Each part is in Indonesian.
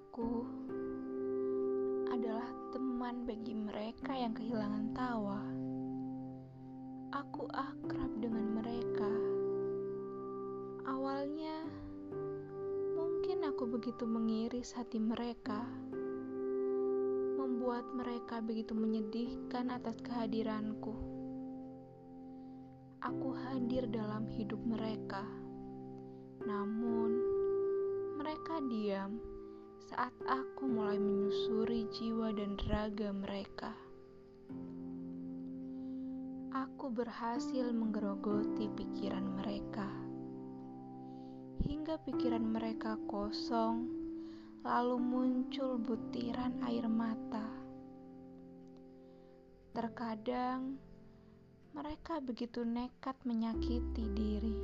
aku adalah teman bagi mereka yang kehilangan tawa. Aku akrab dengan mereka. Awalnya, mungkin aku begitu mengiris hati mereka, membuat mereka begitu menyedihkan atas kehadiranku. Aku hadir dalam hidup mereka, namun mereka diam saat aku mulai menyusuri jiwa dan raga mereka. Aku berhasil menggerogoti pikiran mereka, hingga pikiran mereka kosong, lalu muncul butiran air mata. Terkadang mereka begitu nekat menyakiti diri,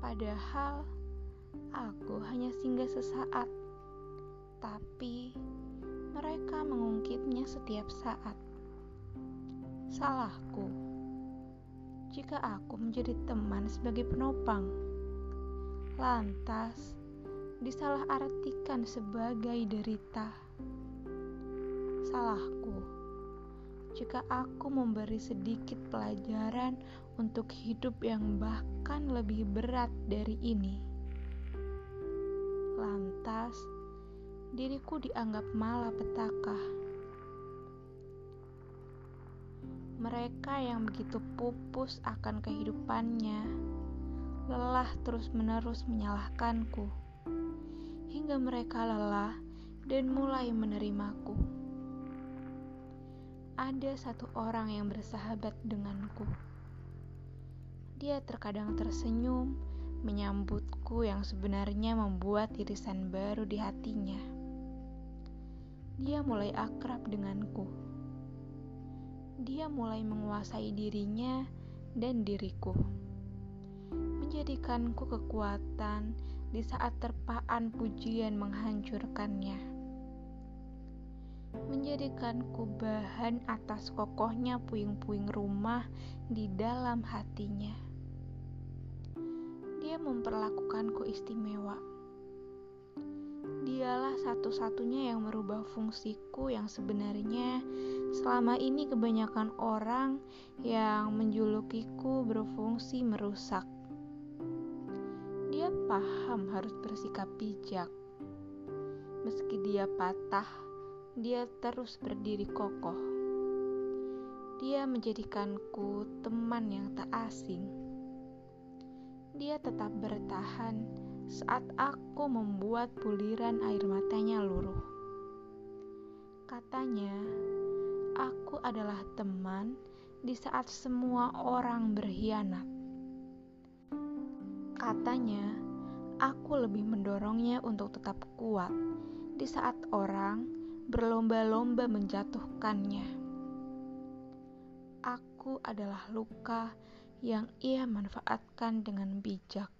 padahal aku hanya singgah sesaat tapi mereka mengungkitnya setiap saat. Salahku jika aku menjadi teman sebagai penopang, lantas disalahartikan sebagai derita. Salahku jika aku memberi sedikit pelajaran untuk hidup yang bahkan lebih berat dari ini. Lantas, diriku dianggap malapetaka. Mereka yang begitu pupus akan kehidupannya, lelah terus-menerus menyalahkanku, hingga mereka lelah dan mulai menerimaku. Ada satu orang yang bersahabat denganku. Dia terkadang tersenyum, menyambutku yang sebenarnya membuat irisan baru di hatinya dia mulai akrab denganku. Dia mulai menguasai dirinya dan diriku, menjadikanku kekuatan di saat terpaan pujian menghancurkannya, menjadikanku bahan atas kokohnya puing-puing rumah di dalam hatinya. Dia memperlakukanku istimewa satu-satunya yang merubah fungsiku yang sebenarnya selama ini kebanyakan orang yang menjulukiku berfungsi merusak. Dia paham harus bersikap bijak. Meski dia patah, dia terus berdiri kokoh. Dia menjadikanku teman yang tak asing. Dia tetap bertahan saat aku membuat buliran air matanya luruh. Katanya, aku adalah teman di saat semua orang berkhianat. Katanya, aku lebih mendorongnya untuk tetap kuat di saat orang berlomba-lomba menjatuhkannya. Aku adalah luka yang ia manfaatkan dengan bijak.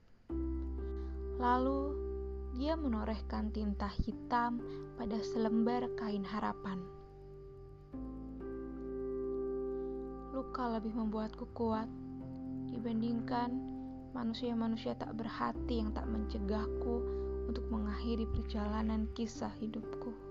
Lalu dia menorehkan tinta hitam pada selembar kain harapan. Luka lebih membuatku kuat dibandingkan manusia-manusia tak berhati yang tak mencegahku untuk mengakhiri perjalanan kisah hidupku.